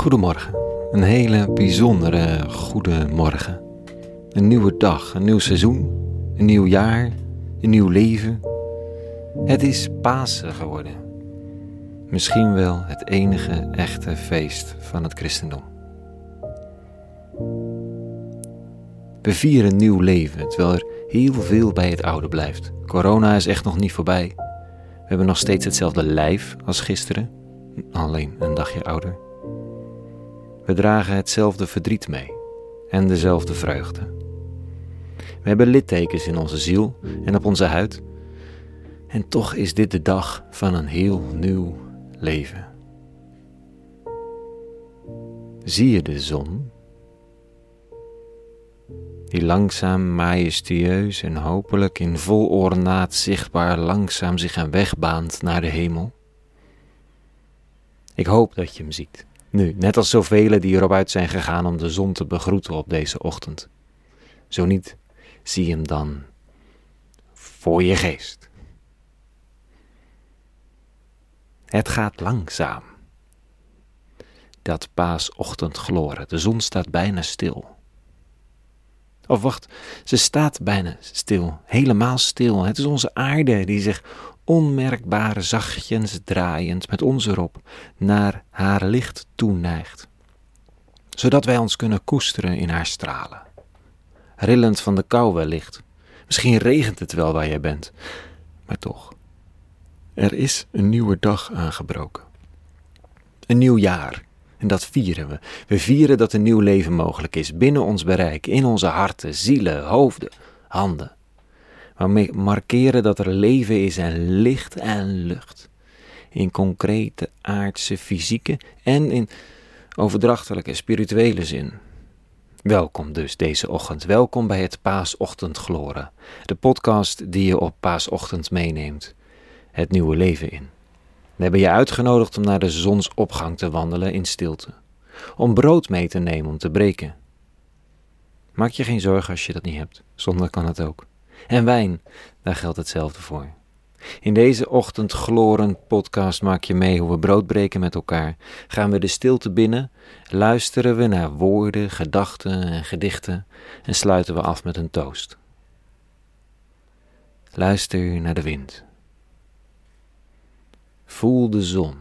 Goedemorgen, een hele bijzondere goede morgen. Een nieuwe dag, een nieuw seizoen, een nieuw jaar, een nieuw leven. Het is Pasen geworden. Misschien wel het enige echte feest van het christendom. We vieren nieuw leven, terwijl er heel veel bij het oude blijft. Corona is echt nog niet voorbij. We hebben nog steeds hetzelfde lijf als gisteren, alleen een dagje ouder. We dragen hetzelfde verdriet mee en dezelfde vreugde. We hebben littekens in onze ziel en op onze huid. En toch is dit de dag van een heel nieuw leven. Zie je de zon? Die langzaam, majestueus en hopelijk in vol ornaat zichtbaar langzaam zich een weg baant naar de hemel. Ik hoop dat je hem ziet. Nu, net als zoveel die erop uit zijn gegaan om de zon te begroeten op deze ochtend. Zo niet, zie hem dan voor je geest. Het gaat langzaam. Dat paasochtendgloren, de zon staat bijna stil. Of wacht, ze staat bijna stil, helemaal stil. Het is onze aarde die zich onmerkbaar zachtjes draaiend met ons erop naar haar licht toeneigt, zodat wij ons kunnen koesteren in haar stralen. Rillend van de kou wellicht. Misschien regent het wel waar jij bent, maar toch. Er is een nieuwe dag aangebroken. Een nieuw jaar. En dat vieren we. We vieren dat een nieuw leven mogelijk is, binnen ons bereik, in onze harten, zielen, hoofden, handen. We markeren dat er leven is en licht en lucht. In concrete, aardse, fysieke en in overdrachtelijke, spirituele zin. Welkom dus deze ochtend. Welkom bij het Paasochtendgloren. De podcast die je op paasochtend meeneemt. Het nieuwe leven in. We hebben je uitgenodigd om naar de zonsopgang te wandelen in stilte. Om brood mee te nemen om te breken. Maak je geen zorgen als je dat niet hebt. Zonder kan het ook. En wijn, daar geldt hetzelfde voor. In deze ochtendglorend podcast maak je mee hoe we brood breken met elkaar. Gaan we de stilte binnen, luisteren we naar woorden, gedachten en gedichten en sluiten we af met een toast. Luister naar de wind. Voel de zon.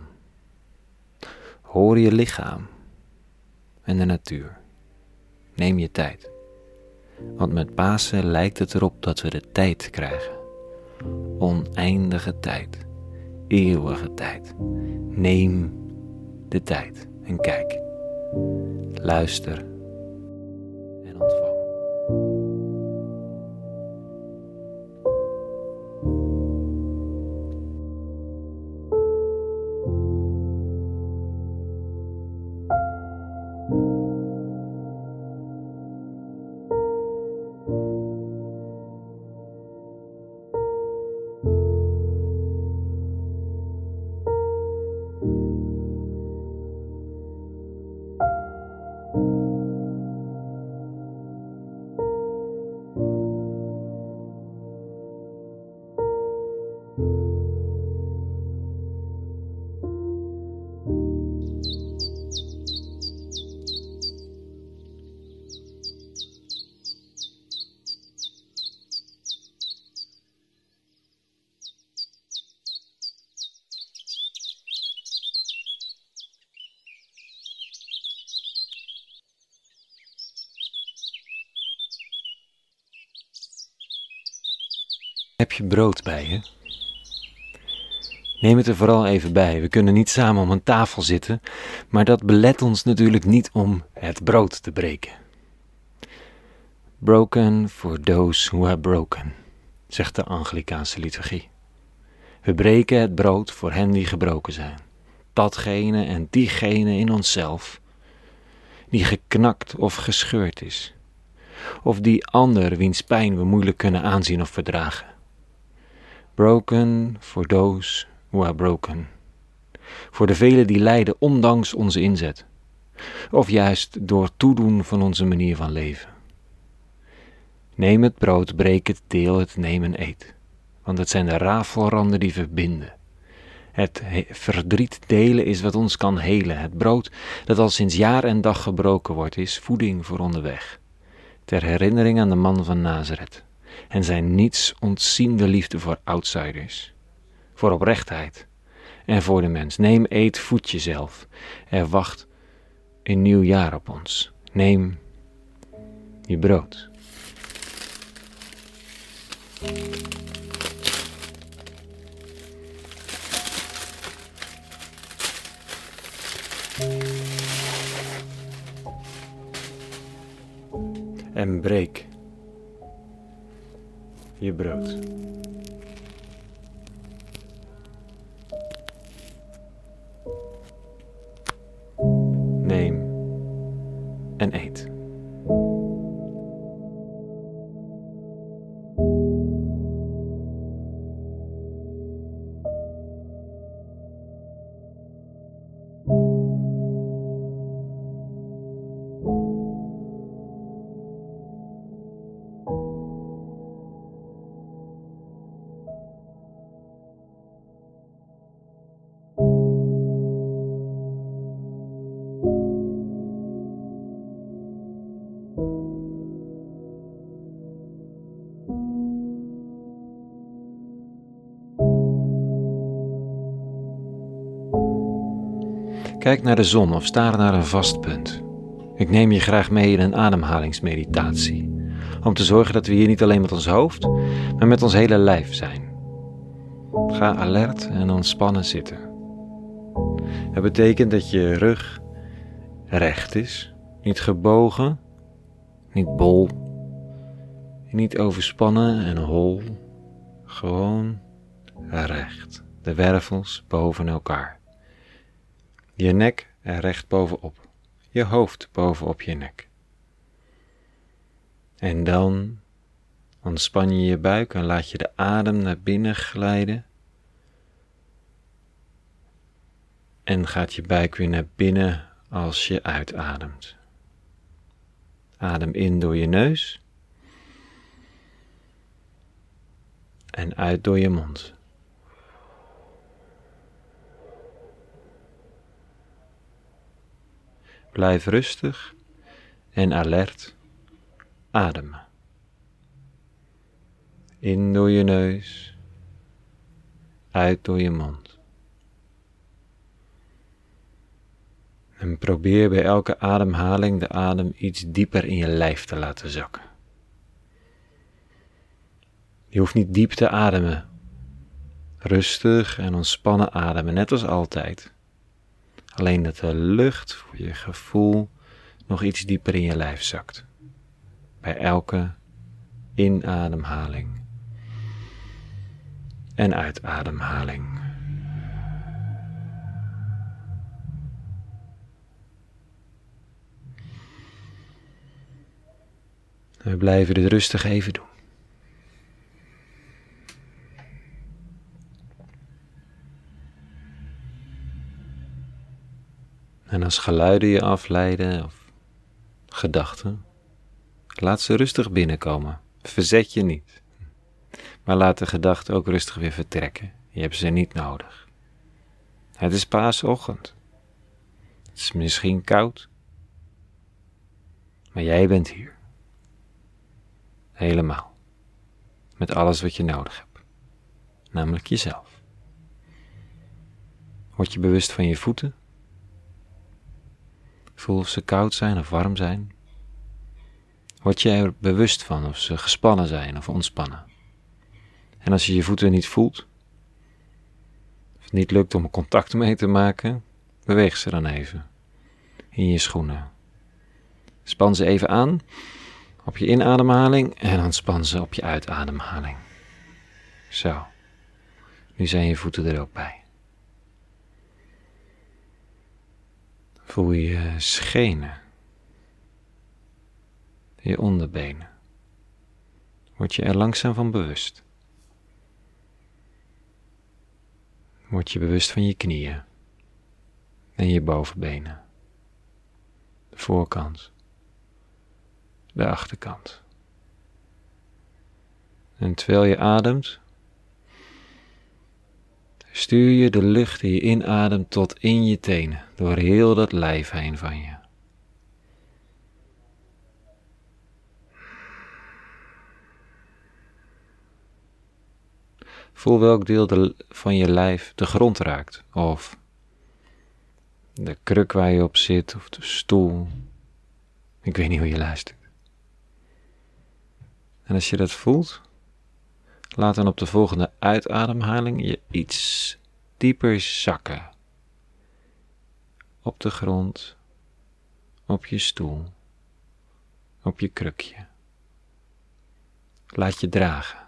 Hoor je lichaam en de natuur. Neem je tijd. Want met Pasen lijkt het erop dat we de tijd krijgen. Oneindige tijd. Eeuwige tijd. Neem de tijd en kijk. Luister Brood bij je? Neem het er vooral even bij. We kunnen niet samen om een tafel zitten, maar dat belet ons natuurlijk niet om het brood te breken. Broken for those who are broken, zegt de Anglikaanse liturgie. We breken het brood voor hen die gebroken zijn. Datgene en diegene in onszelf, die geknakt of gescheurd is. Of die ander wiens pijn we moeilijk kunnen aanzien of verdragen. Broken for those who are broken. Voor de velen die lijden ondanks onze inzet. Of juist door toedoen van onze manier van leven. Neem het brood, breek het, deel het, neem en eet. Want het zijn de rafelranden die verbinden. Het verdriet delen is wat ons kan helen. Het brood dat al sinds jaar en dag gebroken wordt, is voeding voor onderweg. Ter herinnering aan de man van Nazareth en zijn niets ontziende liefde voor outsiders, voor oprechtheid en voor de mens. Neem, eet, voed jezelf. Er wacht een nieuw jaar op ons. Neem je brood. En breek je brood. Neem en eet. Kijk naar de zon of staar naar een vast punt. Ik neem je graag mee in een ademhalingsmeditatie, om te zorgen dat we hier niet alleen met ons hoofd, maar met ons hele lijf zijn. Ga alert en ontspannen zitten. Dat betekent dat je rug recht is, niet gebogen, niet bol, niet overspannen en hol, gewoon recht, de wervels boven elkaar. Je nek er recht bovenop. Je hoofd bovenop je nek. En dan ontspan je je buik en laat je de adem naar binnen glijden. En gaat je buik weer naar binnen als je uitademt. Adem in door je neus. En uit door je mond. Blijf rustig en alert ademen. In door je neus, uit door je mond. En probeer bij elke ademhaling de adem iets dieper in je lijf te laten zakken. Je hoeft niet diep te ademen. Rustig en ontspannen ademen, net als altijd. Alleen dat de lucht voor je gevoel nog iets dieper in je lijf zakt. Bij elke inademhaling en uitademhaling. We blijven dit rustig even doen. En als geluiden je afleiden of gedachten, laat ze rustig binnenkomen. Verzet je niet. Maar laat de gedachten ook rustig weer vertrekken. Je hebt ze niet nodig. Het is paasochtend. Het is misschien koud. Maar jij bent hier. Helemaal. Met alles wat je nodig hebt. Namelijk jezelf. Word je bewust van je voeten? Voel of ze koud zijn of warm zijn. Word je er bewust van of ze gespannen zijn of ontspannen. En als je je voeten niet voelt, of het niet lukt om contact mee te maken, beweeg ze dan even in je schoenen. Span ze even aan op je inademhaling en ontspan ze op je uitademhaling. Zo, nu zijn je voeten er ook bij. Voel je schenen, je onderbenen. Word je er langzaam van bewust. Word je bewust van je knieën en je bovenbenen, de voorkant, de achterkant. En terwijl je ademt, stuur je de lucht die je inademt tot in je tenen, door heel dat lijf heen van je. Voel welk deel van je lijf de grond raakt, of de kruk waar je op zit, of de stoel. Ik weet niet hoe je luistert. En als je dat voelt, laat dan op de volgende uitademhaling je iets dieper zakken. Op de grond, op je stoel, op je krukje. Laat je dragen.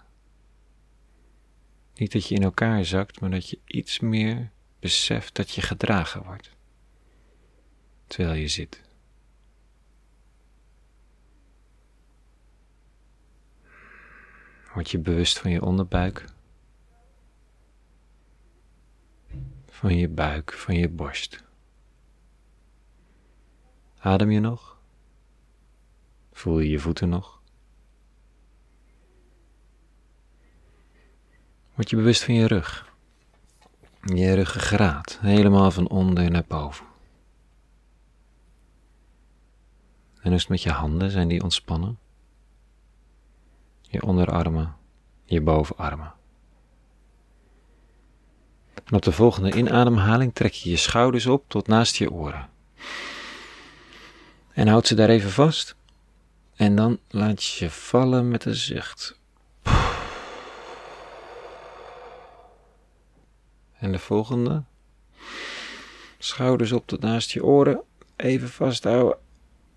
Niet dat je in elkaar zakt, maar dat je iets meer beseft dat je gedragen wordt. Terwijl je zit. Word je bewust van je onderbuik, van je buik, van je borst. Adem je nog? Voel je je voeten nog? Word je bewust van je rug. Je ruggengraat, helemaal van onder naar boven. En is met je handen? Zijn die ontspannen? Je onderarmen, je bovenarmen. En op de volgende inademhaling trek je je schouders op tot naast je oren. En houd ze daar even vast. En dan laat je vallen met een zucht. En de volgende. Schouders op tot naast je oren. Even vasthouden.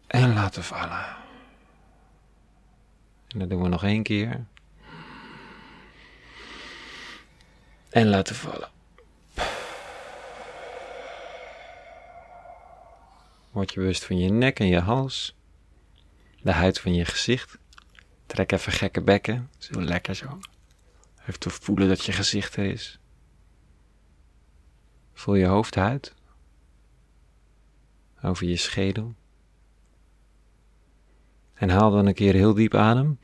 En laten vallen. En dat doen we nog één keer. En laten vallen. Word je bewust van je nek en je hals. De huid van je gezicht. Trek even gekke bekken. Zo lekker zo. Even te voelen dat je gezicht er is. Voel je hoofdhuid over je schedel. En haal dan een keer heel diep adem.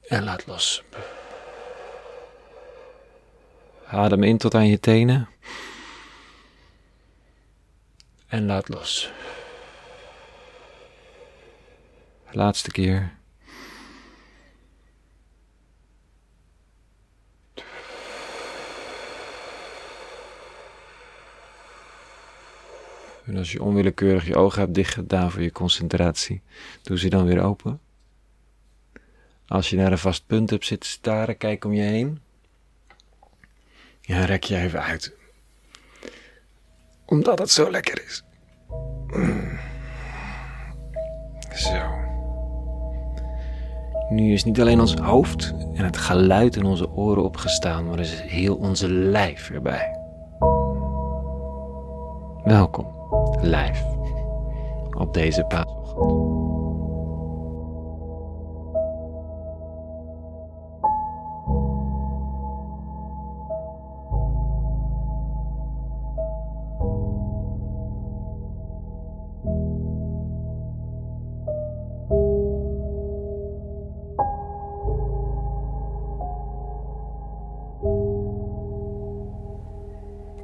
En laat los. Adem in tot aan je tenen. En laat los. Laatste keer. En als je onwillekeurig je ogen hebt dichtgedaan voor je concentratie, doe ze dan weer open. Als je naar een vast punt hebt zitten staren, kijk om je heen. Ja, rek je even uit. Omdat het zo lekker is. Zo. Nu is niet alleen ons hoofd en het geluid in onze oren opgestaan, maar is heel onze lijf erbij. Welkom lijf op deze paasochtend.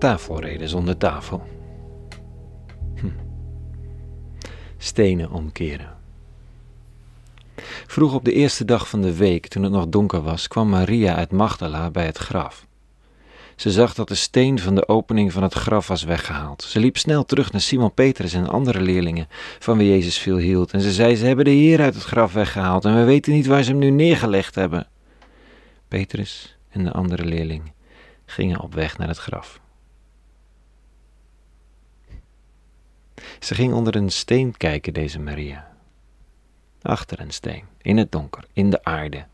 tafelreden zonder tafel. Stenen omkeren. Vroeg op de eerste dag van de week, toen het nog donker was, kwam Maria uit Magdala bij het graf. Ze zag dat de steen van de opening van het graf was weggehaald. Ze liep snel terug naar Simon Petrus en andere leerlingen van wie Jezus veel hield. En ze zei: Ze hebben de Heer uit het graf weggehaald en we weten niet waar ze hem nu neergelegd hebben. Petrus en de andere leerling gingen op weg naar het graf. Ze ging onder een steen kijken, deze Maria. Achter een steen, in het donker, in de aarde.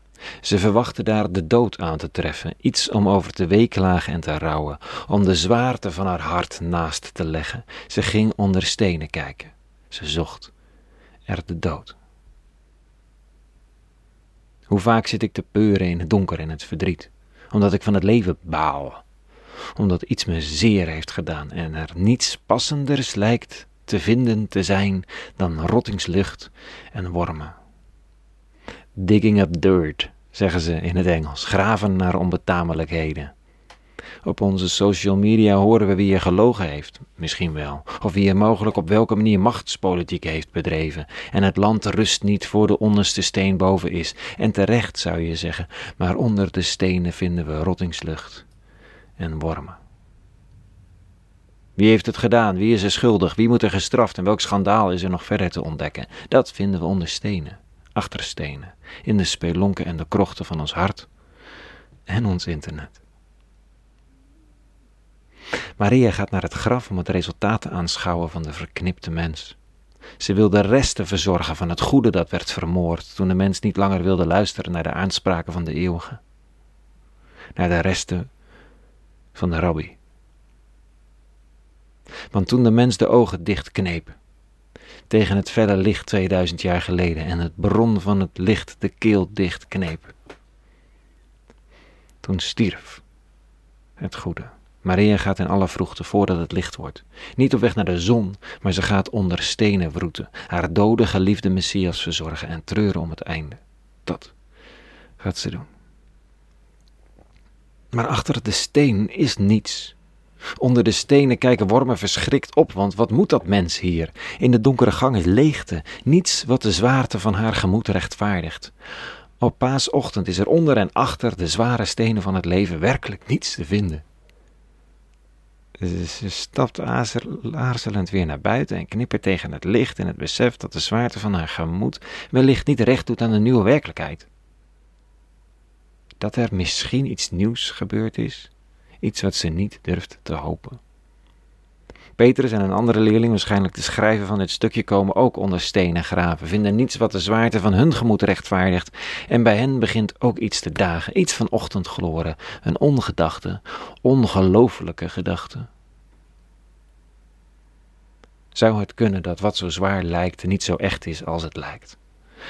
Ze verwachtte daar de dood aan te treffen, iets om over te weeklagen en te rouwen, om de zwaarte van haar hart naast te leggen. Ze ging onder stenen kijken. Ze zocht er de dood. Hoe vaak zit ik te peuren in het donker en het verdriet, omdat ik van het leven baal, omdat iets me zeer heeft gedaan en er niets passenders lijkt te vinden te zijn dan rottingslucht en wormen. Digging up dirt, zeggen ze in het Engels, graven naar onbetamelijkheden. Op onze social media horen we wie er gelogen heeft, misschien wel, of wie er mogelijk op welke manier machtspolitiek heeft bedreven. En het land rust niet voor de onderste steen boven is. En terecht zou je zeggen, maar onder de stenen vinden we rottingslucht en wormen. Wie heeft het gedaan? Wie is er schuldig? Wie moet er gestraft? En welk schandaal is er nog verder te ontdekken? Dat vinden we onder stenen, achter stenen, in de spelonken en de krochten van ons hart en ons internet. Maria gaat naar het graf om het resultaat te aanschouwen van de verknipte mens. Ze wil de resten verzorgen van het goede dat werd vermoord toen de mens niet langer wilde luisteren naar de aanspraken van de eeuwige. Naar de resten van de rabbi. Want toen de mens de ogen dichtkneep tegen het felle licht 2000 jaar geleden en het bron van het licht de keel dichtkneep, toen stierf het goede. Maria gaat in alle vroegte voordat het licht wordt. Niet op weg naar de zon, maar ze gaat onder stenen wroeten, haar dode geliefde Messias verzorgen en treuren om het einde. Dat gaat ze doen. Maar achter de steen is niets. Onder de stenen kijken wormen verschrikt op, want wat moet dat mens hier? In de donkere gang is leegte, niets wat de zwaarte van haar gemoed rechtvaardigt. Op paasochtend is er onder en achter de zware stenen van het leven werkelijk niets te vinden. Ze stapt aarzelend weer naar buiten en knippert tegen het licht in het besef dat de zwaarte van haar gemoed wellicht niet recht doet aan de nieuwe werkelijkheid. Dat er misschien iets nieuws gebeurd is, iets wat ze niet durft te hopen. Petrus en een andere leerling, waarschijnlijk de schrijver van dit stukje, komen ook onder stenen graven, vinden niets wat de zwaarte van hun gemoed rechtvaardigt, en bij hen begint ook iets te dagen, iets van ochtendgloren, een ongedachte, ongelooflijke gedachte. Zou het kunnen dat wat zo zwaar lijkt niet zo echt is als het lijkt?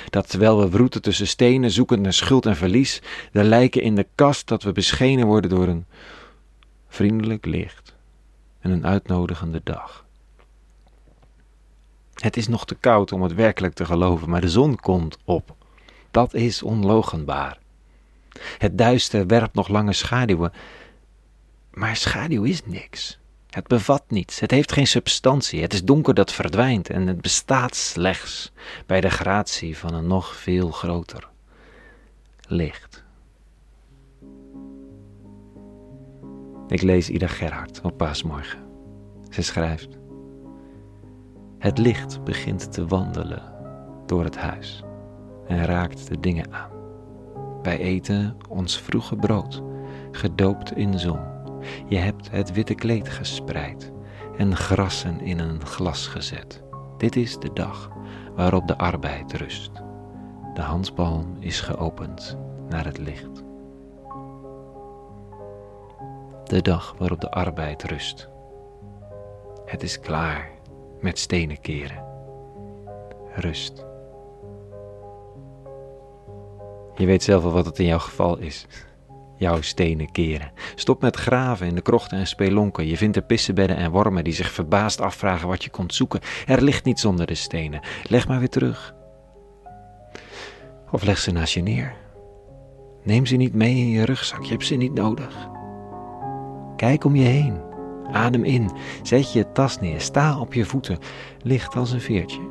Dat terwijl we wroeten tussen stenen, zoekend naar schuld en verlies, de lijken in de kast, dat we beschenen worden door een vriendelijk licht en een uitnodigende dag. Het is nog te koud om het werkelijk te geloven, maar de zon komt op. Dat is onlogenbaar. Het duister werpt nog lange schaduwen, maar schaduw is niks. Het bevat niets, het heeft geen substantie, het is donker dat verdwijnt en het bestaat slechts bij de gratie van een nog veel groter licht. Ik lees Ida Gerhard op paasmorgen. Ze schrijft: Het licht begint te wandelen door het huis en raakt de dingen aan. Wij eten ons vroege brood, gedoopt in zon. Je hebt het witte kleed gespreid en grassen in een glas gezet. Dit is de dag waarop de arbeid rust. De handpalm is geopend naar het licht de dag waarop de arbeid rust. Het is klaar met stenen keren. Rust. Je weet zelf wel wat het in jouw geval is. Jouw stenen keren. Stop met graven in de krochten en spelonken. Je vindt er pissenbedden en wormen die zich verbaasd afvragen wat je komt zoeken. Er ligt niets onder de stenen. Leg maar weer terug. Of leg ze naast je neer. Neem ze niet mee in je rugzak, je hebt ze niet nodig. Kijk om je heen. Adem in. Zet je tas neer. Sta op je voeten. Licht als een veertje.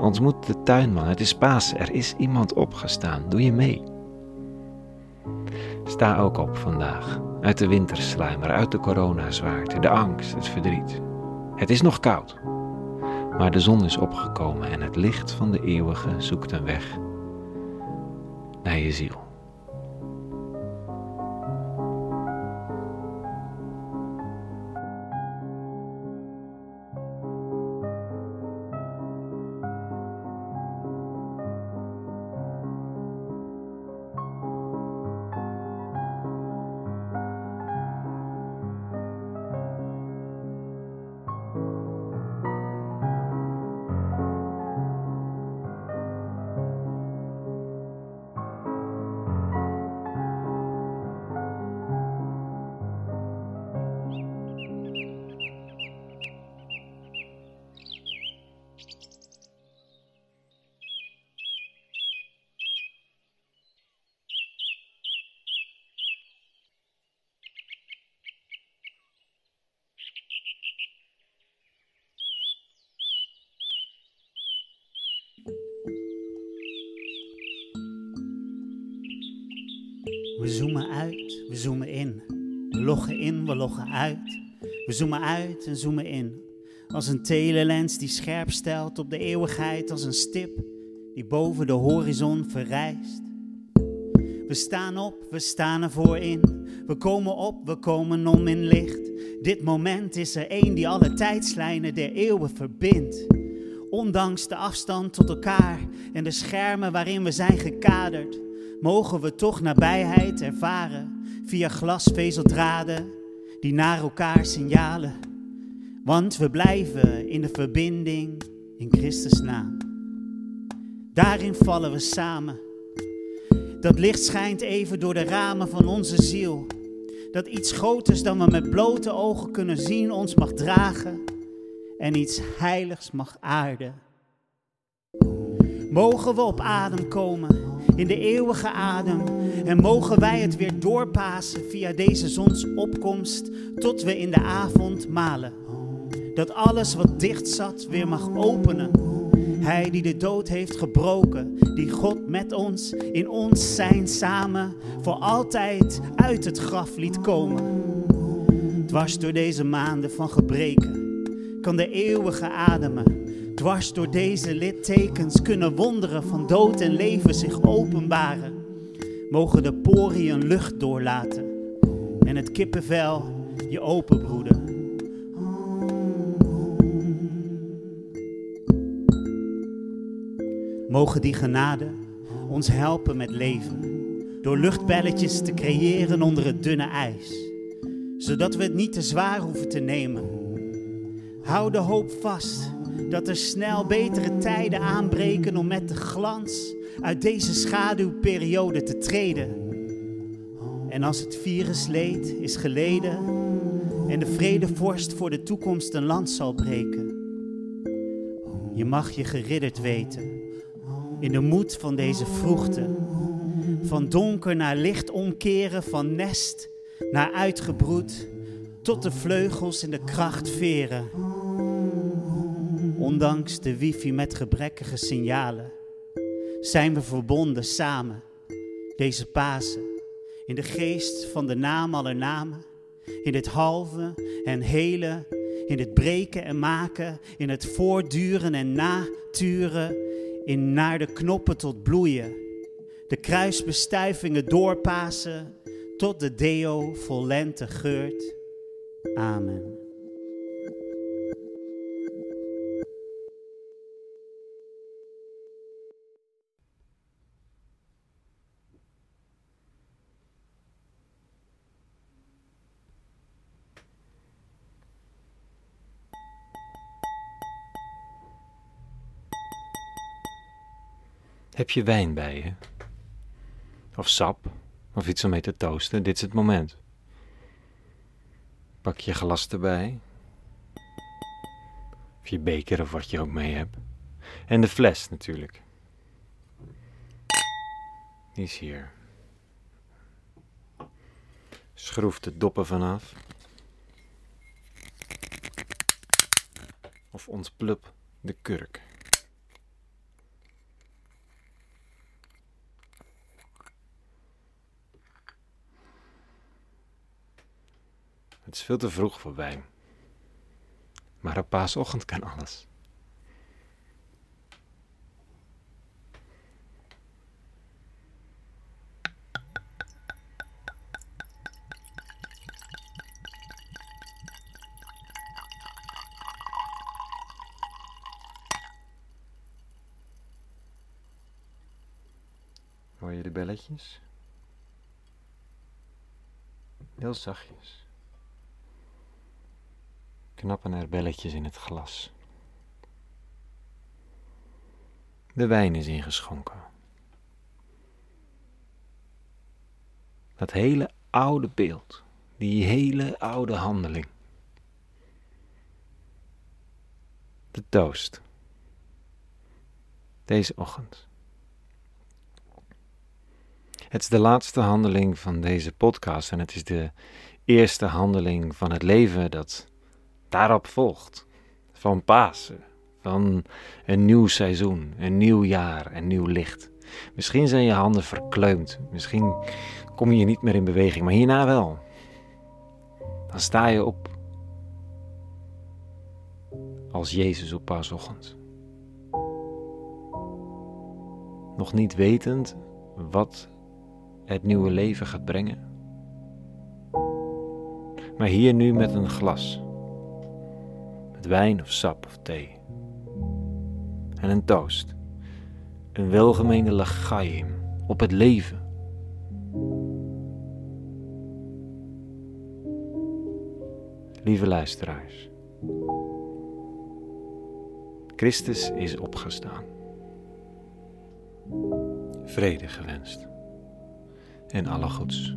Ontmoet de tuinman. Het is paas. Er is iemand opgestaan. Doe je mee. Sta ook op vandaag. Uit de wintersluimer, uit de coronazwaarte, de angst, het verdriet. Het is nog koud. Maar de zon is opgekomen en het licht van de eeuwige zoekt een weg naar je ziel. We zoomen uit, we zoomen in. We loggen in, we loggen uit. We zoomen uit en zoomen in. Als een telelens die scherp stelt op de eeuwigheid, als een stip die boven de horizon verrijst. We staan op, we staan ervoor in. We komen op, we komen om in licht. Dit moment is er één die alle tijdslijnen der eeuwen verbindt. Ondanks de afstand tot elkaar en de schermen waarin we zijn gekaderd mogen we toch nabijheid ervaren via glasvezeldraden die naar elkaar signalen. Want we blijven in de verbinding in Christus naam. Daarin vallen we samen. Dat licht schijnt even door de ramen van onze ziel. Dat iets groters dan we met blote ogen kunnen zien ons mag dragen en iets heiligs mag aarden. Mogen we op adem komen in de eeuwige adem. En mogen wij het weer doorpassen via deze zonsopkomst tot we in de avond malen. Dat alles wat dicht zat weer mag openen. Hij die de dood heeft gebroken, die God met ons, in ons zijn samen, voor altijd uit het graf liet komen. Dwars door deze maanden van gebreken kan de eeuwige ademen Dwars door deze littekens kunnen wonderen van dood en leven zich openbaren. Mogen de poriën lucht doorlaten en het kippenvel je openbroeden. Mogen die genade ons helpen met leven, door luchtbelletjes te creëren onder het dunne ijs, zodat we het niet te zwaar hoeven te nemen. Hou de hoop vast dat er snel betere tijden aanbreken om met de glans uit deze schaduwperiode te treden. En als het virusleed is geleden en de vredevorst voor de toekomst een land zal breken, je mag je geridderd weten in de moed van deze vroegte, van donker naar licht omkeren, van nest naar uitgebroed, tot de vleugels in de kracht veren Ondanks de wifi met gebrekkige signalen zijn we verbonden samen deze Pasen in de geest van de naam aller namen, in het halve en hele, in het breken en maken, in het voortduren en naturen, in naar de knoppen tot bloeien, de kruisbestuivingen doorpassen tot de deo vol lente geurt. Amen. Heb je wijn bij je? Of sap? Of iets om mee te toosten? Dit is het moment. Pak je glas erbij. Of je beker of wat je ook mee hebt. En de fles natuurlijk. Die is hier. Schroef de doppen vanaf. Of ontplup de kurk. Veel te vroeg voor wijn. Maar op paasochtend kan alles. Hoor je de belletjes? Heel zachtjes knappen er belletjes in het glas. De wijn is ingeschonken. Dat hele oude beeld, die hele oude handeling. De toast. Deze ochtend. Het is de laatste handeling van deze podcast en het is de eerste handeling van het leven dat daarop volgt. Van Pasen, van een nieuw seizoen, een nieuw jaar, een nieuw licht. Misschien zijn je handen verkleumd, misschien kom je niet meer in beweging, maar hierna wel. Dan sta je op als Jezus op paasochtend. Nog niet wetend wat het nieuwe leven gaat brengen. Maar hier nu met een glas. Wijn of sap of thee. En een toast. Een welgemeende lachayim op het leven. Lieve luisteraars. Christus is opgestaan. Vrede gewenst en alle goeds.